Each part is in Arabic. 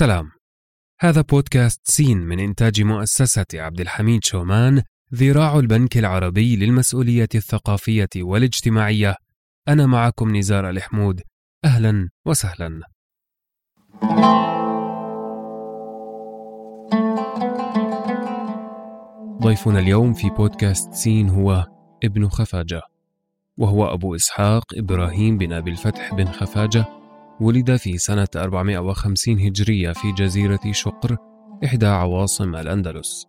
سلام هذا بودكاست سين من إنتاج مؤسسة عبد الحميد شومان ذراع البنك العربي للمسؤولية الثقافية والاجتماعية. أنا معكم نزار الحمود. أهلا وسهلا. ضيفنا اليوم في بودكاست سين هو ابن خفاجة وهو أبو إسحاق إبراهيم بن أبي الفتح بن خفاجة ولد في سنة 450 هجرية في جزيرة شقر إحدى عواصم الأندلس.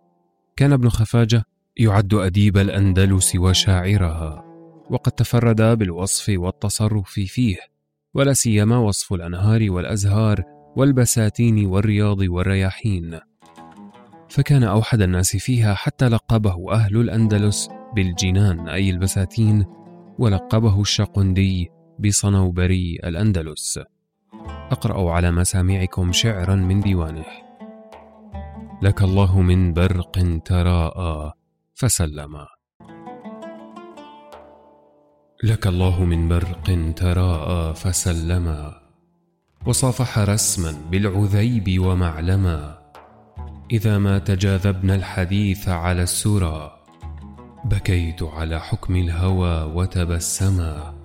كان ابن خفاجة يعد أديب الأندلس وشاعرها وقد تفرد بالوصف والتصرف فيه ولا سيما وصف الأنهار والأزهار والبساتين والرياض والرياحين. فكان أوحد الناس فيها حتى لقبه أهل الأندلس بالجنان أي البساتين ولقبه الشقندي بصنوبري الأندلس. أقرأ على مسامعكم شعرا من ديوانه. لك الله من برق تراءى فسلما لك الله من برق تراءى فسلما وصافح رسما بالعذيب ومعلما إذا ما تجاذبنا الحديث على السرى بكيت على حكم الهوى وتبسما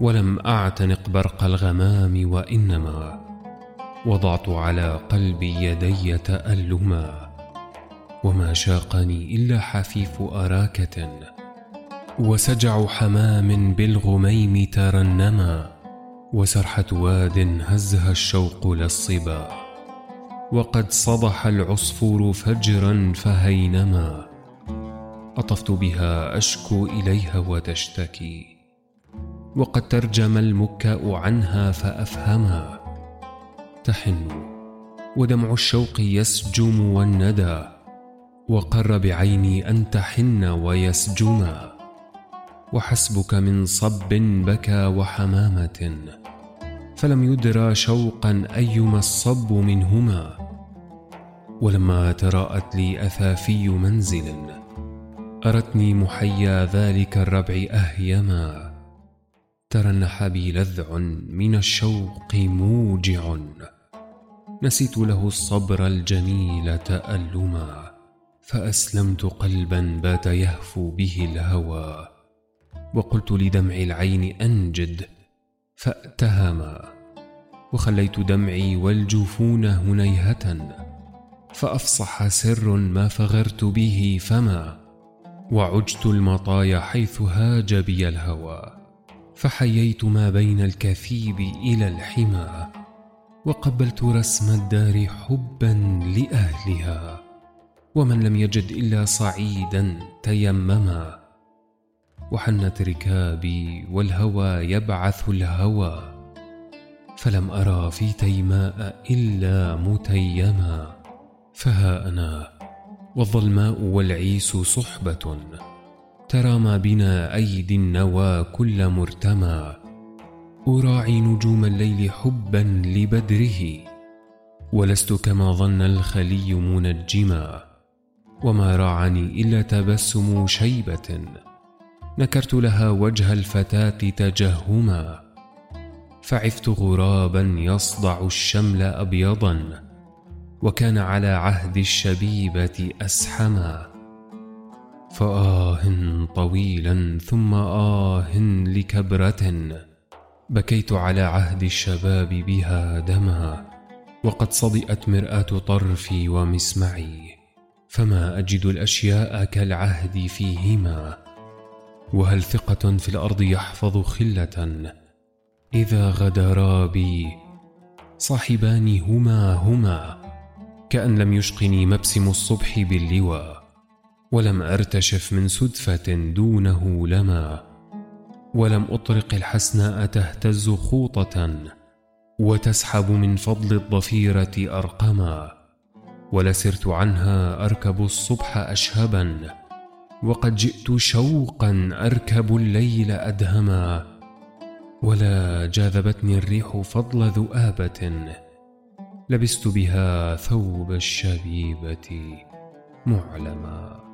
ولم أعتنق برق الغمام وإنما وضعت على قلبي يدي تألما وما شاقني إلا حفيف أراكة وسجع حمام بالغميم ترنما وسرحة واد هزها الشوق للصبا وقد صدح العصفور فجرا فهينما أطفت بها أشكو إليها وتشتكي وقد ترجم المكاء عنها فأفهما. تحن. ودمع الشوق يسجم والندى. وقر بعيني أن تحن ويسجما. وحسبك من صب بكى وحمامة. فلم يدرى شوقا أيما الصب منهما. ولما تراءت لي أثافي منزل. أرتني محيا ذلك الربع أهيما. ترنح بي لذع من الشوق موجع. نسيت له الصبر الجميل تألما فأسلمت قلبا بات يهفو به الهوى. وقلت لدمع العين أنجد فأتهما. وخليت دمعي والجفون هنيهة فأفصح سر ما فغرت به فما. وعجت المطايا حيث هاج بي الهوى. فحييت ما بين الكثيب إلى الحمى وقبلت رسم الدار حبا لأهلها ومن لم يجد إلا صعيدا تيمما. وحنت ركابي والهوى يبعث الهوى فلم أرى في تيماء إلا متيما. فها أنا والظلماء والعيس صحبة ترى ما بنا أيدي النوى كل مرتمى. أراعي نجوم الليل حبا لبدره. ولست كما ظن الخلي منجما. وما راعني إلا تبسم شيبة. نكرت لها وجه الفتاة تجهما. فعفت غرابا يصدع الشمل أبيضا. وكان على عهد الشبيبة أسحما. فآه طويلا ثم آه لكبرة. بكيت على عهد الشباب بها دما وقد صدئت مرآة طرفي ومسمعي فما أجد الأشياء كالعهد فيهما. وهل ثقة في الأرض يحفظ خلة؟ إذا غدرا بي صاحبان هما هما كأن لم يشقني مبسم الصبح باللوى. ولم أرتشف من سدفة دونه لما ولم أطرق الحسناء تهتز خوطة وتسحب من فضل الضفيرة أرقما ولسرت عنها أركب الصبح أشهبا وقد جئت شوقا أركب الليل أدهما ولا جاذبتني الريح فضل ذؤابة لبست بها ثوب الشبيبة معلما.